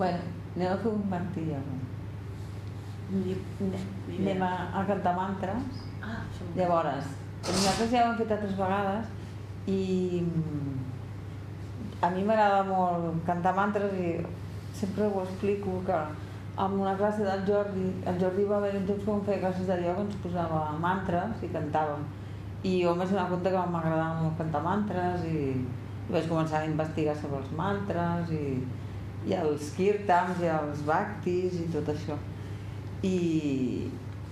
Bueno, anem a fer un martí ara. Anem a, a cantar mantres. Ah, Llavors, nosaltres ja ho hem fet altres vegades i mm, a mi m'agrada molt cantar mantres i sempre ho explico que en una classe del Jordi, el Jordi va haver un temps que vam fer classes de ioga, ens posava mantres i cantàvem. I jo em vaig donar compte que m'agradava molt cantar mantres i, i vaig començar a investigar sobre els mantres i, i els kirtans i els bhaktis i tot això. I,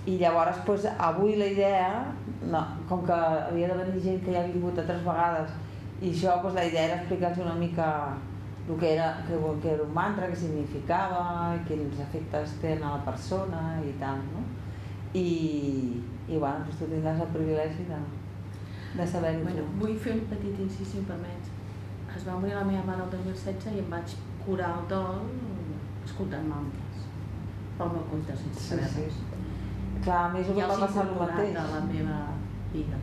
i llavors doncs, avui la idea, no, com que havia de venir gent que ja ha vingut altres vegades i això doncs, la idea era explicar-los una mica el que era, que, que era un mantra, què significava, quins efectes tenen a la persona i tal, no? I, i bueno, doncs tu tindràs el privilegi de, de saber-ho Bueno, vull fer un petit incís, si em permets. Es va morir la meva mare el 2016 i em vaig curar el dol escoltant mantres. Pel meu compte, sense Sí, saber sí. res. Clar, a mi I em va passar el mateix. a la meva vida.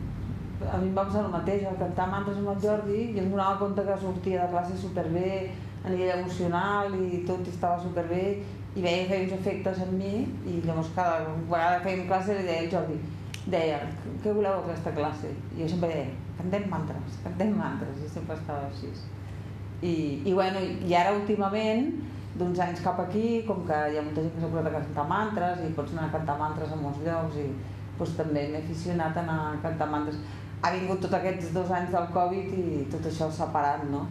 a mi em va passar el mateix, al cantar mantres amb el Jordi i em donava compte que sortia de classe superbé a nivell emocional i tot estava superbé i veia que feia uns efectes en mi i llavors cada vegada que fèiem classe li deia al Jordi deia, què voleu aquesta classe? I jo sempre deia, cantem mantres, cantem mantres i sempre estava així i, i bueno, i ara últimament d'uns anys cap aquí, com que hi ha molta gent que s'ha posat a cantar mantres i pots anar a cantar mantres a molts llocs i doncs, també m'he aficionat a anar a cantar mantres ha vingut tots aquests dos anys del Covid i tot això s'ha parat, no?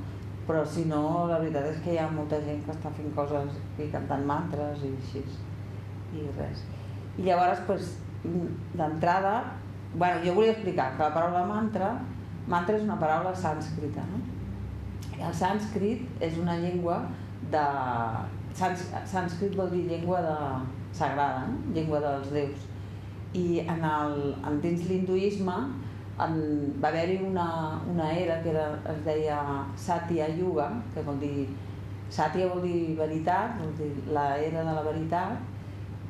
Però si no, la veritat és que hi ha molta gent que està fent coses i cantant mantres i així. I res. I llavors, doncs, d'entrada, bueno, jo volia explicar que la paraula mantra, mantra és una paraula sànscrita, no? El sànscrit és una llengua de... Sans, sànscrit vol dir llengua de sagrada, no? llengua dels déus. I en el, en dins l'hinduisme en, va haver-hi una, una era que era, es deia Satya Yuga, que vol dir Satya vol dir veritat, vol dir la era de la veritat,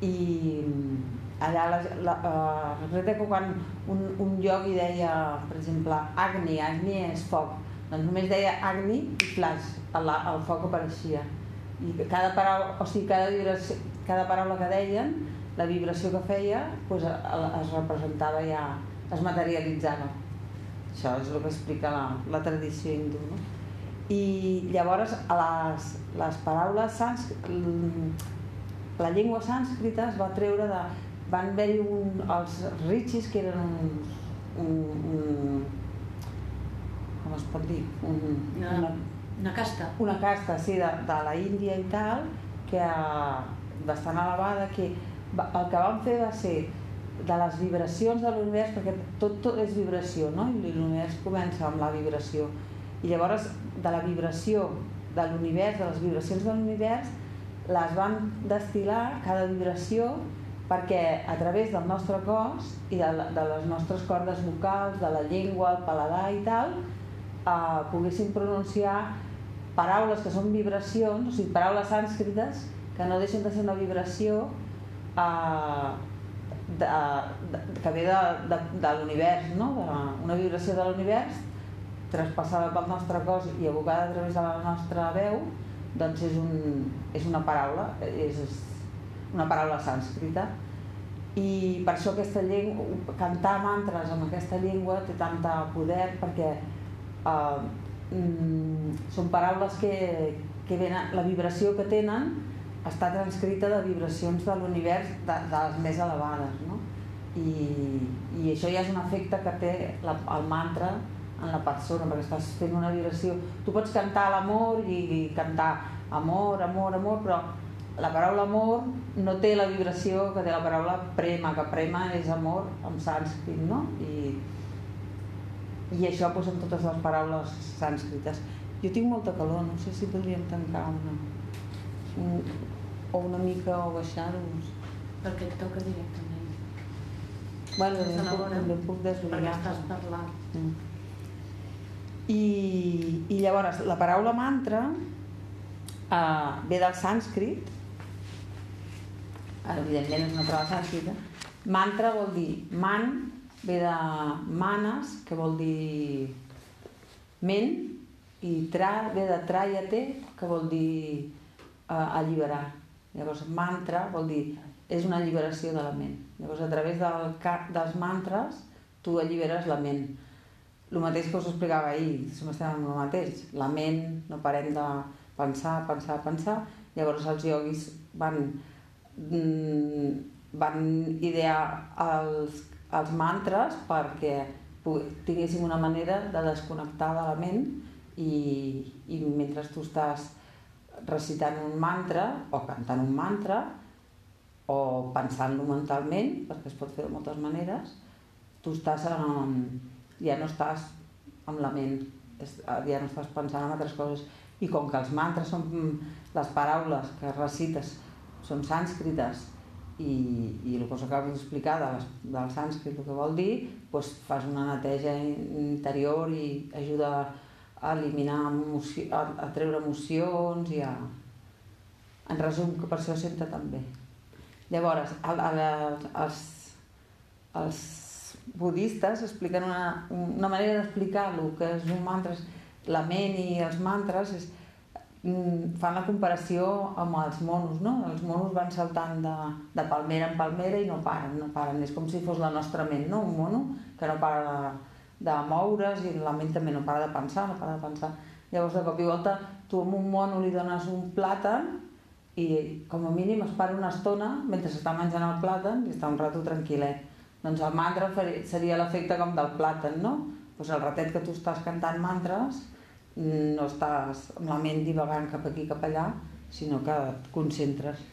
i allà la, la, uh, recorda que quan un, un iogui deia, per exemple, Agni, Agni és foc, doncs només deia Agni i flash, el, el foc apareixia. I cada paraula, o sigui, cada, vibració, cada paraula que deien, la vibració que feia, doncs, es representava ja es materialitzava. Això és el que explica la, la tradició hindú. No? I llavors les, les paraules sans, la llengua sànscrita es va treure de... Van haver-hi els rishis que eren uns, un, un, com es pot dir? Un, Una, una, una casta. una casta sí, de, de la Índia i tal, que bastant elevada, que va, el que van fer va ser de les vibracions de l'univers, perquè tot, tot és vibració, no? I l'univers comença amb la vibració. I llavors, de la vibració de l'univers, de les vibracions de l'univers, les van destilar, cada vibració, perquè a través del nostre cos i de, de les nostres cordes vocals, de la llengua, el paladar i tal, eh, poguessin pronunciar paraules que són vibracions, o sigui, paraules sànscrites, que no deixen de ser una vibració eh, de, de, que ve de, de, de l'univers, no? de, una vibració de l'univers traspassada pel nostre cos i abocada a través de la nostra veu, doncs és, un, és una paraula, és una paraula sànscrita. I per això aquesta llengua, cantar mantres en aquesta llengua té tanta poder perquè eh, mm, són paraules que, que venen, la vibració que tenen està transcrita de vibracions de l'univers de, de les més elevades, no? I, I això ja és un efecte que té la, el mantra en la persona, perquè estàs fent una vibració. Tu pots cantar l'amor i, i cantar amor, amor, amor, però la paraula amor no té la vibració que té la paraula prema, que prema és amor en sànscrit, no? I, i això doncs, en totes les paraules sànscrites. Jo tinc molta calor, no sé si podríem tancar una, un, o una mica o baixar-nos. Perquè et toca directament. Bueno, la puc, també puc Perquè deslligar. estàs parlant. Mm. I, I llavors, la paraula mantra uh, ve del sànscrit, evidentment és una paraula sànscrita, mantra vol dir man, ve de manes, que vol dir ment, i tra ve de trayate, que vol dir eh, alliberar. Llavors, mantra vol dir, és una alliberació de la ment. Llavors, a través del, dels mantres, tu alliberes la ment. El mateix que us explicava ahir, som estem amb el mateix. La ment, no parem de pensar, pensar, pensar. Llavors els ioguis van, mm, van idear els, els mantres perquè tinguéssim una manera de desconnectar de la ment i, i mentre tu estàs recitant un mantra o cantant un mantra o pensant-lo mentalment, perquè es pot fer de moltes maneres, tu estàs en, ja no estàs amb la ment, ja no estàs pensant en altres coses. I com que els mantres són les paraules que recites són sànscrites i, i el que us acabo d'explicar de del sànscrit el que vol dir, doncs fas una neteja interior i ajuda a eliminar emoció, a, a treure emocions i a... En resum, que per això senta també. Llavors, el, el, els, els budistes expliquen una, una manera d'explicar el que és un mantra, la ment i els mantres és, fan la comparació amb els monos, no? Els monos van saltant de, de palmera en palmera i no paren, no paren. És com si fos la nostra ment, no? Un mono que no para de, de moure's i la ment també no para de pensar, no para de pensar. Llavors, de cop i volta, tu amb un mono li dones un plàtan i com a mínim es para una estona mentre s'està menjant el plàtan i està un rato tranquil·let. Doncs el mantra seria l'efecte com del plàtan, no? Doncs el ratet que tu estàs cantant mantres no estàs amb la ment divagant cap aquí cap allà, sinó que et concentres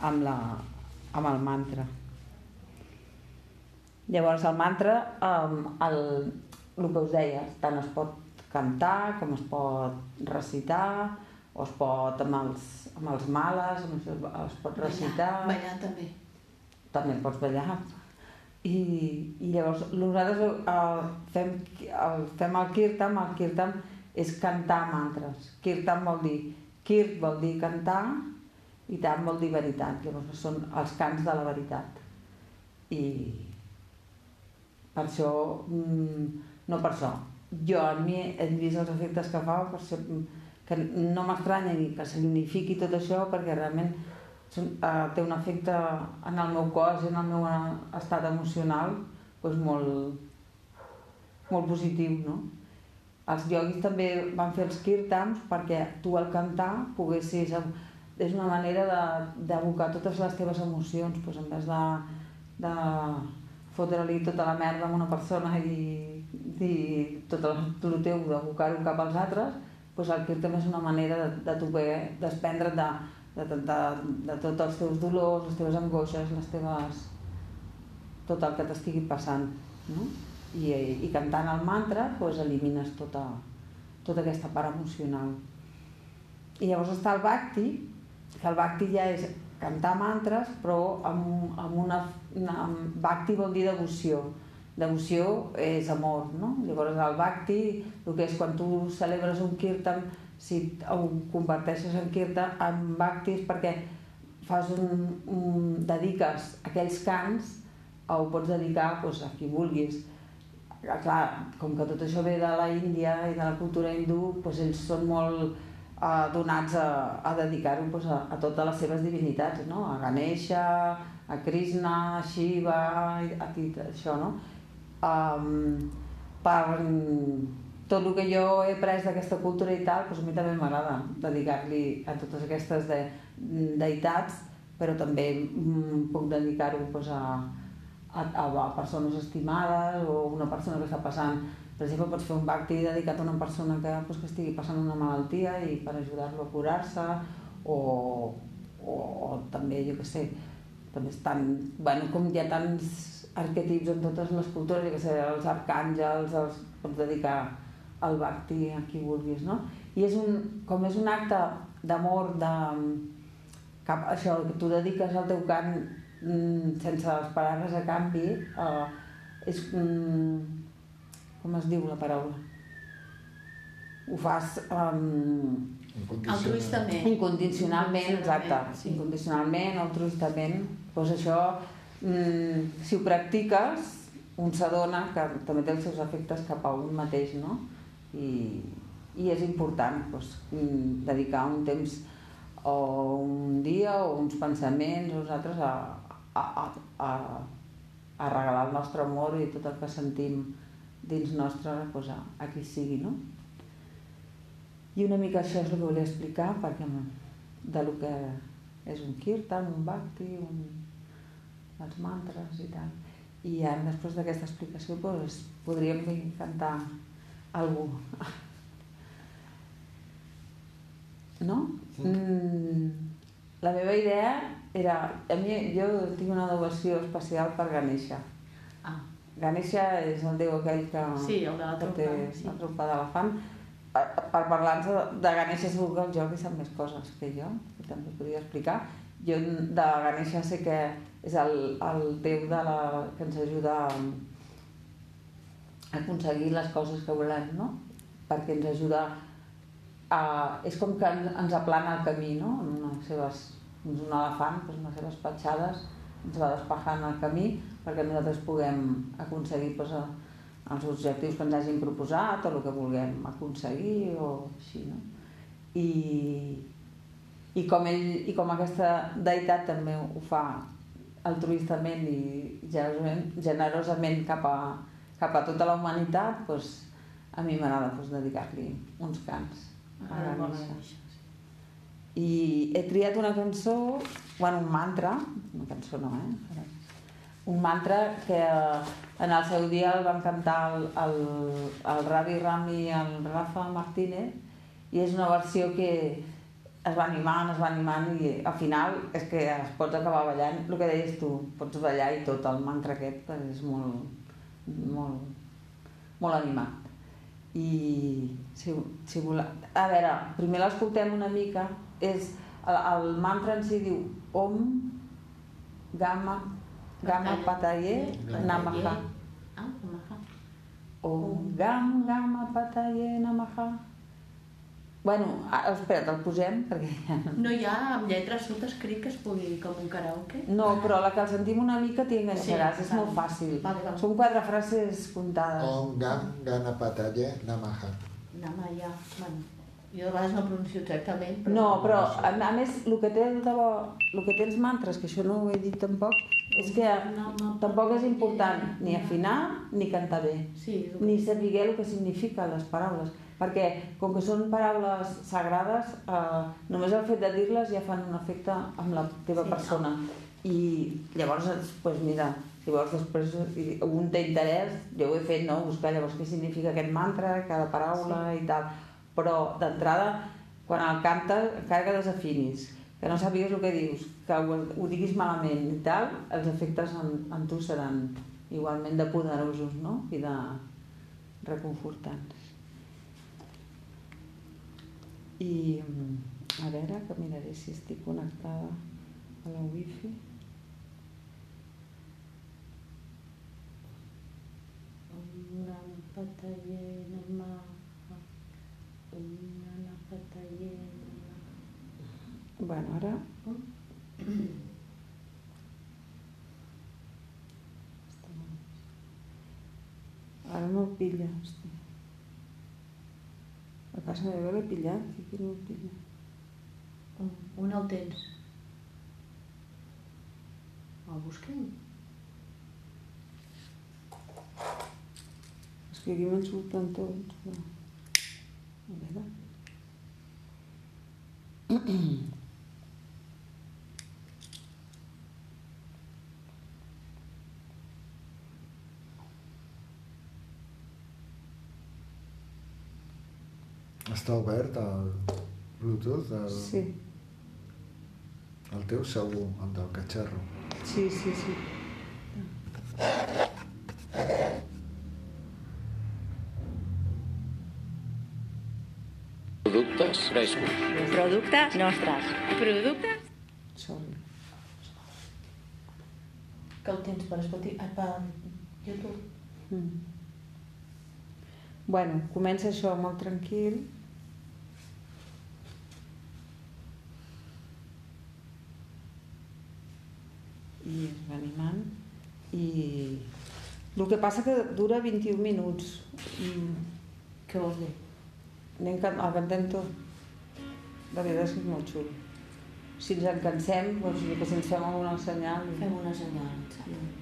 amb, la, amb el mantra. Llavors el mantra, el, el que us deia, tant es pot cantar com es pot recitar, o es pot amb els, amb els males, amb això es pot recitar... Ballar, ballar també. També pots ballar. I, i llavors nosaltres el, fem, el, fem el kirtan, el kirtan és cantar mantres. Kirtan vol dir, kirt vol dir cantar i tam vol dir veritat. Llavors són els cants de la veritat. I per això, mm, no per això, jo en mi he vist els efectes que fa, per ser, que no m'estranya ni que signifiqui tot això perquè realment uh, té un efecte en el meu cos i en el meu estat emocional doncs molt, molt positiu, no? Els ioguis també van fer els kirtans perquè tu al cantar poguessis... És una manera d'abocar totes les teves emocions, doncs en vez de, de fotre-li tota la merda a una persona i dir tot el, el teu, d'abocar-ho cap als altres, doncs el kirtan és una manera de, de tu poder desprendre't de, de, de, de, de tots els teus dolors, les teves angoixes, les teves... tot el que t'estigui passant. No? I, i cantant el mantra doncs, elimines tota, tota aquesta part emocional. I llavors està el bhakti, que el bhakti ja és cantar mantres, però amb, amb una, una... Bhakti vol dir devoció. Devoció és amor, no? Llavors el bhakti, el que és quan tu celebres un kirtan, si ho converteixes en kirtan, en bhakti és perquè fas un, un, dediques aquells cants o ho pots dedicar doncs, a qui vulguis clar, com que tot això ve de la Índia i de la cultura hindú, doncs ells són molt eh, donats a, a dedicar-ho doncs, a, a totes les seves divinitats, no? a Ganesha, a Krishna, a Shiva, a tot això, no? Um, per tot el que jo he après d'aquesta cultura i tal, doncs a mi també m'agrada dedicar-li a totes aquestes de, deïtats, però també mm, puc dedicar-ho doncs, a, a, a persones estimades o una persona que està passant per exemple, pots fer un bhakti dedicat a una persona que, pues, que estigui passant una malaltia i per ajudar-lo a curar-se o, o, o també, jo què sé, també estan, bueno, com hi ha tants arquetips en totes les cultures, jo què sé, els arcàngels, els pots dedicar al bhakti a qui vulguis, no? I és un, com és un acte d'amor, de, cap, això, que tu dediques al teu cant sense esperar res a canvi, eh, és... Mm, com es diu la paraula? Ho fas... Um, altruistament. Incondicionalment, exacte. Sí. Incondicionalment, altruistament. Doncs això, mm, si ho practiques, un s'adona que també té els seus efectes cap a un mateix, no? I, i és important doncs, dedicar un temps o un dia o uns pensaments o uns altres a, a, a, a, regalar el nostre amor i tot el que sentim dins nostre doncs, a, a qui sigui, no? I una mica això és el que volia explicar perquè de lo que és un kirtan, un bhakti, un, els mantres i tal. I ara, després d'aquesta explicació, doncs, podríem cantar algú. No? Mm, la meva idea era... A mi, jo tinc una devoció especial per Ganesha. Ah. Ganesha és el déu aquell que, sí, el de la que té sí. la trompa d'elefant. Per, per parlar-nos de Ganesha segur que el Jordi sap més coses que jo, que també podria explicar. Jo de Ganesha sé que és el, el déu de la, que ens ajuda a, a aconseguir les coses que volem, no? Perquè ens ajuda a... És com que ens aplana el camí, no? Amb unes seves, un elefant, doncs, unes seves petjades, ens va despejant el camí perquè nosaltres puguem aconseguir doncs, els objectius que ens hagin proposat o el que vulguem aconseguir o així, no? I, i com, ell, i com aquesta deïtat també ho fa altruistament i generosament, generosament cap, a, cap a tota la humanitat, doncs, a mi m'agrada doncs, dedicar-li uns cants. A Ganesha. I he triat una cançó, bueno, un mantra, una cançó no, eh? Un mantra que en el seu dia el van cantar el, el, el Ravi Rami i el Rafa Martínez i és una versió que es va animant, es va animant i al final és que es pots acabar ballant, el que deies tu, pots ballar i tot, el mantra aquest és molt, molt, molt animat. I si, si vol... A veure, primer l'escoltem una mica, és el, el mantra en si diu Om Gama Gama Pataye Namaha. Ah, Namaha. Om Gam Gama Pataye Namaha. Bueno, ara, espera't, el posem perquè... No hi ha amb lletres sota escrit que es pugui com un karaoke? No, però la que el sentim una mica t'hi enganxaràs, Sí, és molt fàcil. Vale, vale. Són quatre frases comptades. Om Gam Ganapataye Namaha. Namaya. Bueno, jo de vegades no pronuncio exactament, però... No, però a, a més, el que, té de bo, el que té els mantres, que això no ho he dit tampoc, és que tampoc és important ni afinar ni cantar bé, Sí, ni saber el que signifiquen les paraules, perquè com que són paraules sagrades, eh, només el fet de dir-les ja fan un efecte amb la teva Sí. persona. I llavors, pues mira, si vols després un té interès, jo ho he fet, no? buscar llavors què significa aquest mantra, cada paraula sí. i tal, però d'entrada, quan el cantes, encara que desafinis, que no sàpigues el que dius, que ho, ho diguis malament i tal, els efectes en, en tu seran igualment de poderosos no? i de reconfortants. I a veure, que miraré si estic connectada a la wifi. Om Pataye Namaha. Om Pataye Namaha. Bueno, ara... Ara no el pilla, hòstia. A casa meva l'he pillat, i aquí no el pilla. Un, un el tens. El busquem? És que aquí me'n surten tots, però... A veure... Està obert el Bluetooth? El, Sí, el teu segur, el del catxarro. sí, sí, sí. Productes frescos. Productes nostres. Productes Sorry. Que el tens per Spotify, ah, per YouTube. Mm. Bueno, comença això molt tranquil. I es va animant. I el que passa que dura 21 minuts. Mm. Què vols dir? Anem cantem tot. De veritat és que és molt xulo. si ens en cansem, doncs, si ens fem alguna senyal. Fem una senyal, exacte.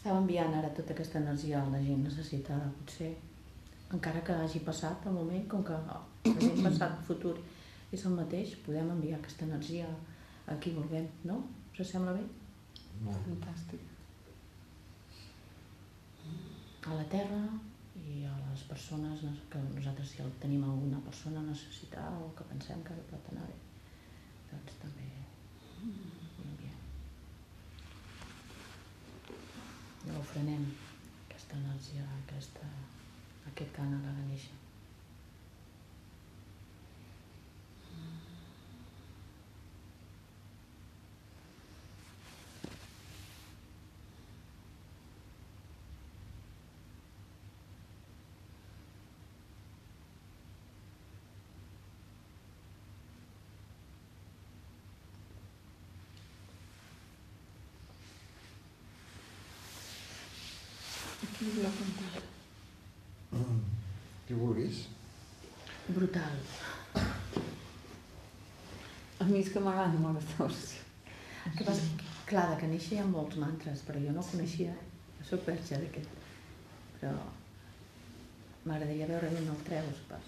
Estava enviant ara tota aquesta energia a la gent necessitada, potser, encara que hagi passat el moment, com que present, passat, futur és el mateix, podem enviar aquesta energia a qui vulguem, no? Us sembla bé? Molt. Fantàstic. A la Terra i a les persones que nosaltres si tenim alguna persona necessitada o que pensem que pot anar bé, doncs també ho enviem. I ofrenem aquesta energia, aquesta, aquest canal a néixer. Qui l'ha contat? Qui vulguis. Brutal. A mi és que m'agrada molt versió. El que passa, clar, de que néixer hi ha molts mantres, però jo no coneixia. Jo soc verge d'aquest. Però m'agradaria veure d'on el treus. Per...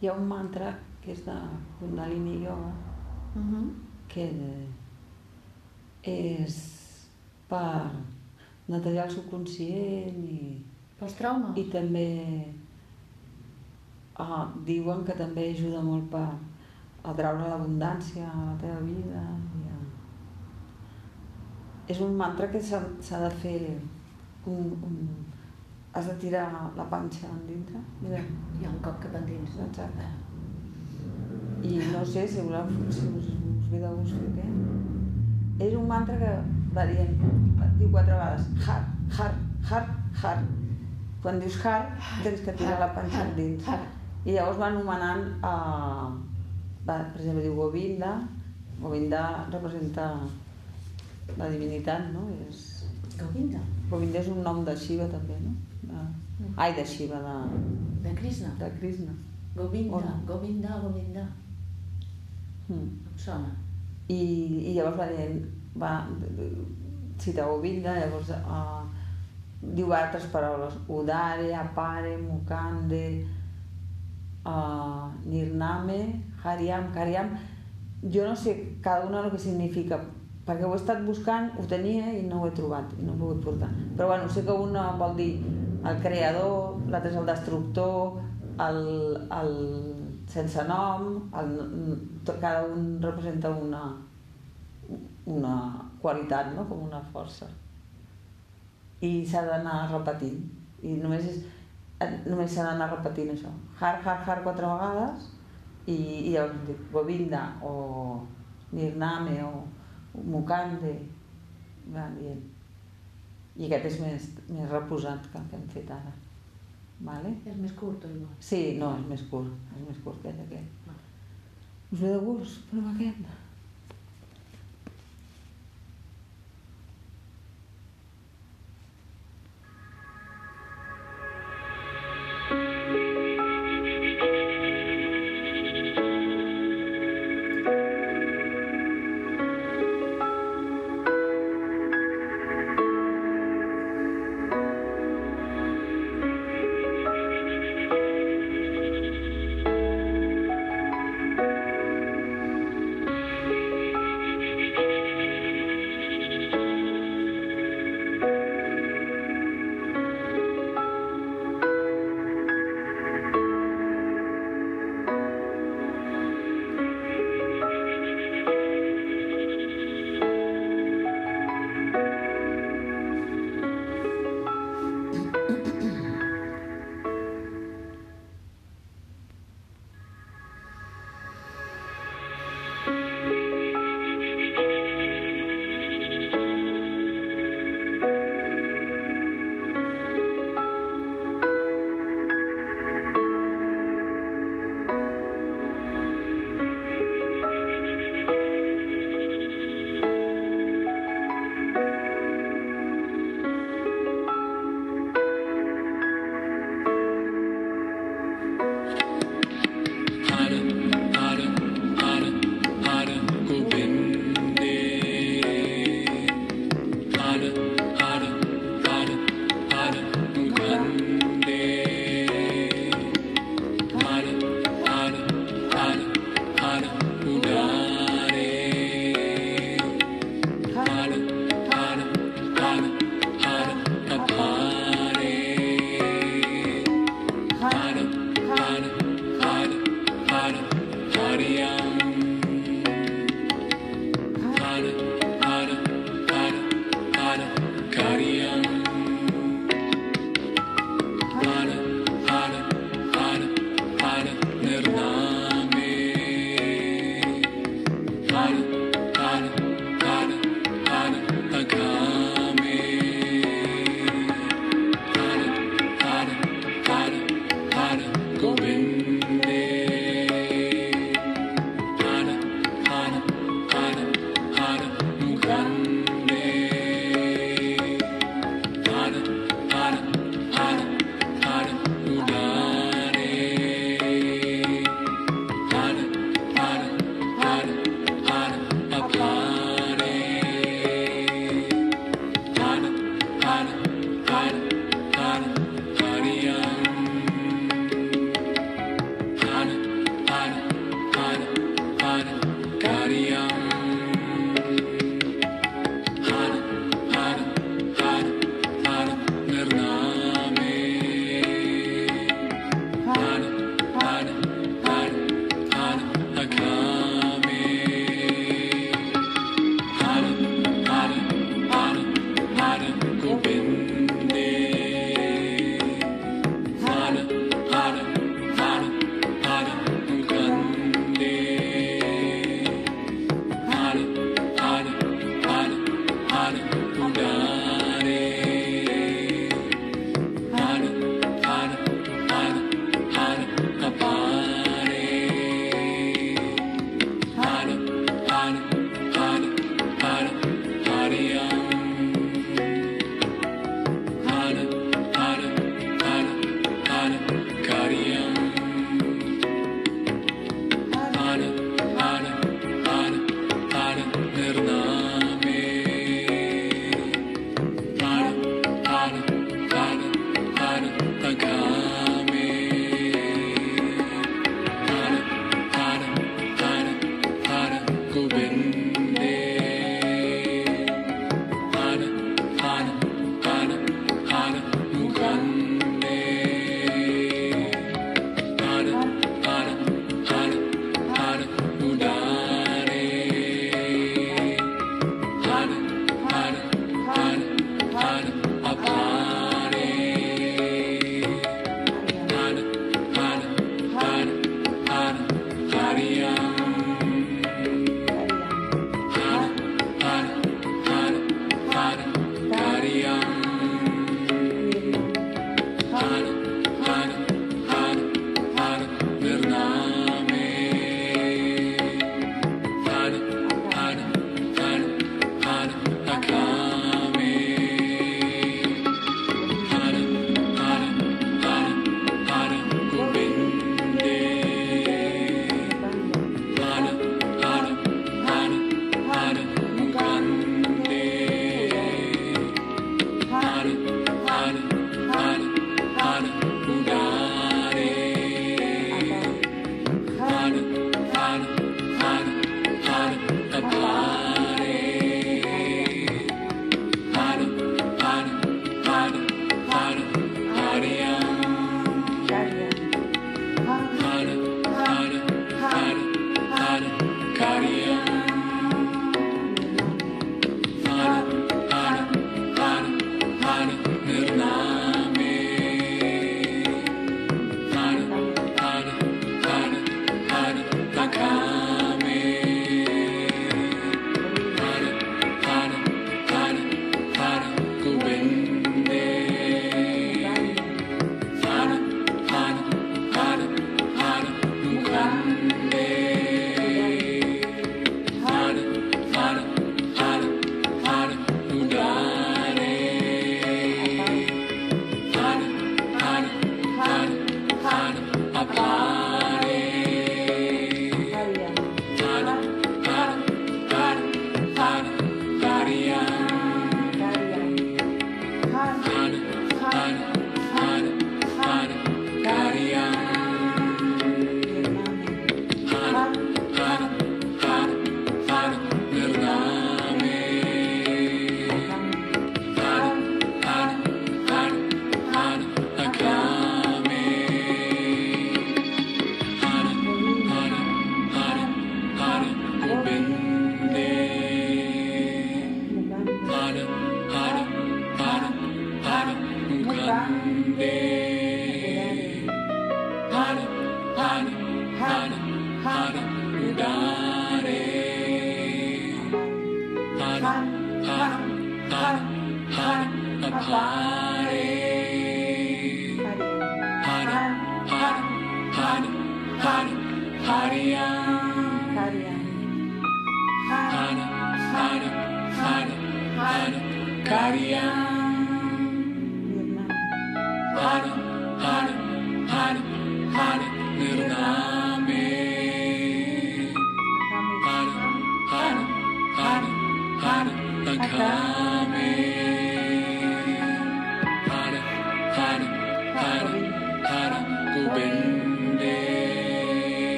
Hi ha un mantra que és de Kundalini Yoga Uh -huh. que és per netejar el subconscient i, Pels traumes? i també ah, diuen que també ajuda molt per atraure l'abundància a la teva vida. I a... És un mantra que s'ha s'ha de fer un, un... Has de tirar la panxa endintre. Mira, Hi ha un cop cap endins. Exacte. I no sé si, voleu, si us, us ve de gust fer què. És un mantra que va dient, diu quatre vegades, har, har, har, har. Quan dius har, tens que tirar la panxa endins. I llavors va anomenant, uh, va, per exemple, diu Govinda, Govinda representa la divinitat, no? És, Govinda, Govinda és un nom de Shiva també, no? De, ai, de Shiva, de, de Krishna. de Krishna. Govinda, O no? Govinda, Govinda. Mm. Em sona. I, i llavors va dient, va, cita Govinda, llavors uh, diu altres paraules, Udare, Apare, Mukande, uh, Nirname, Hariam, Kariam, jo no sé cada una el que significa, perquè ho he estat buscant, ho tenia i no ho he trobat, i no ho he pogut portar. Però bueno, sé que una vol dir el creador, l'altre és el destructor, el, el sense nom, el, cada un representa una, una qualitat, no? com una força. I s'ha d'anar repetint. I només és, només s'ha d'anar repetint això. Har, har, har quatre vegades i, i llavors dic Govinda o Nirname o Mukande va dient. I aquest és més, més reposat que el que hem fet ara. Vale? És més curt o igual? Sí, no, és més curt, és més curt que aquest. Vale. Us ve de gust, però aquest.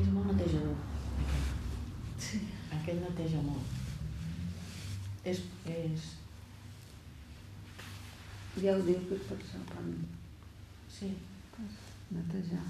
És molt netejador, aquest. Sí. Aquest neteja molt. És, és... Ja ho que és per això, quan Sí, netejar.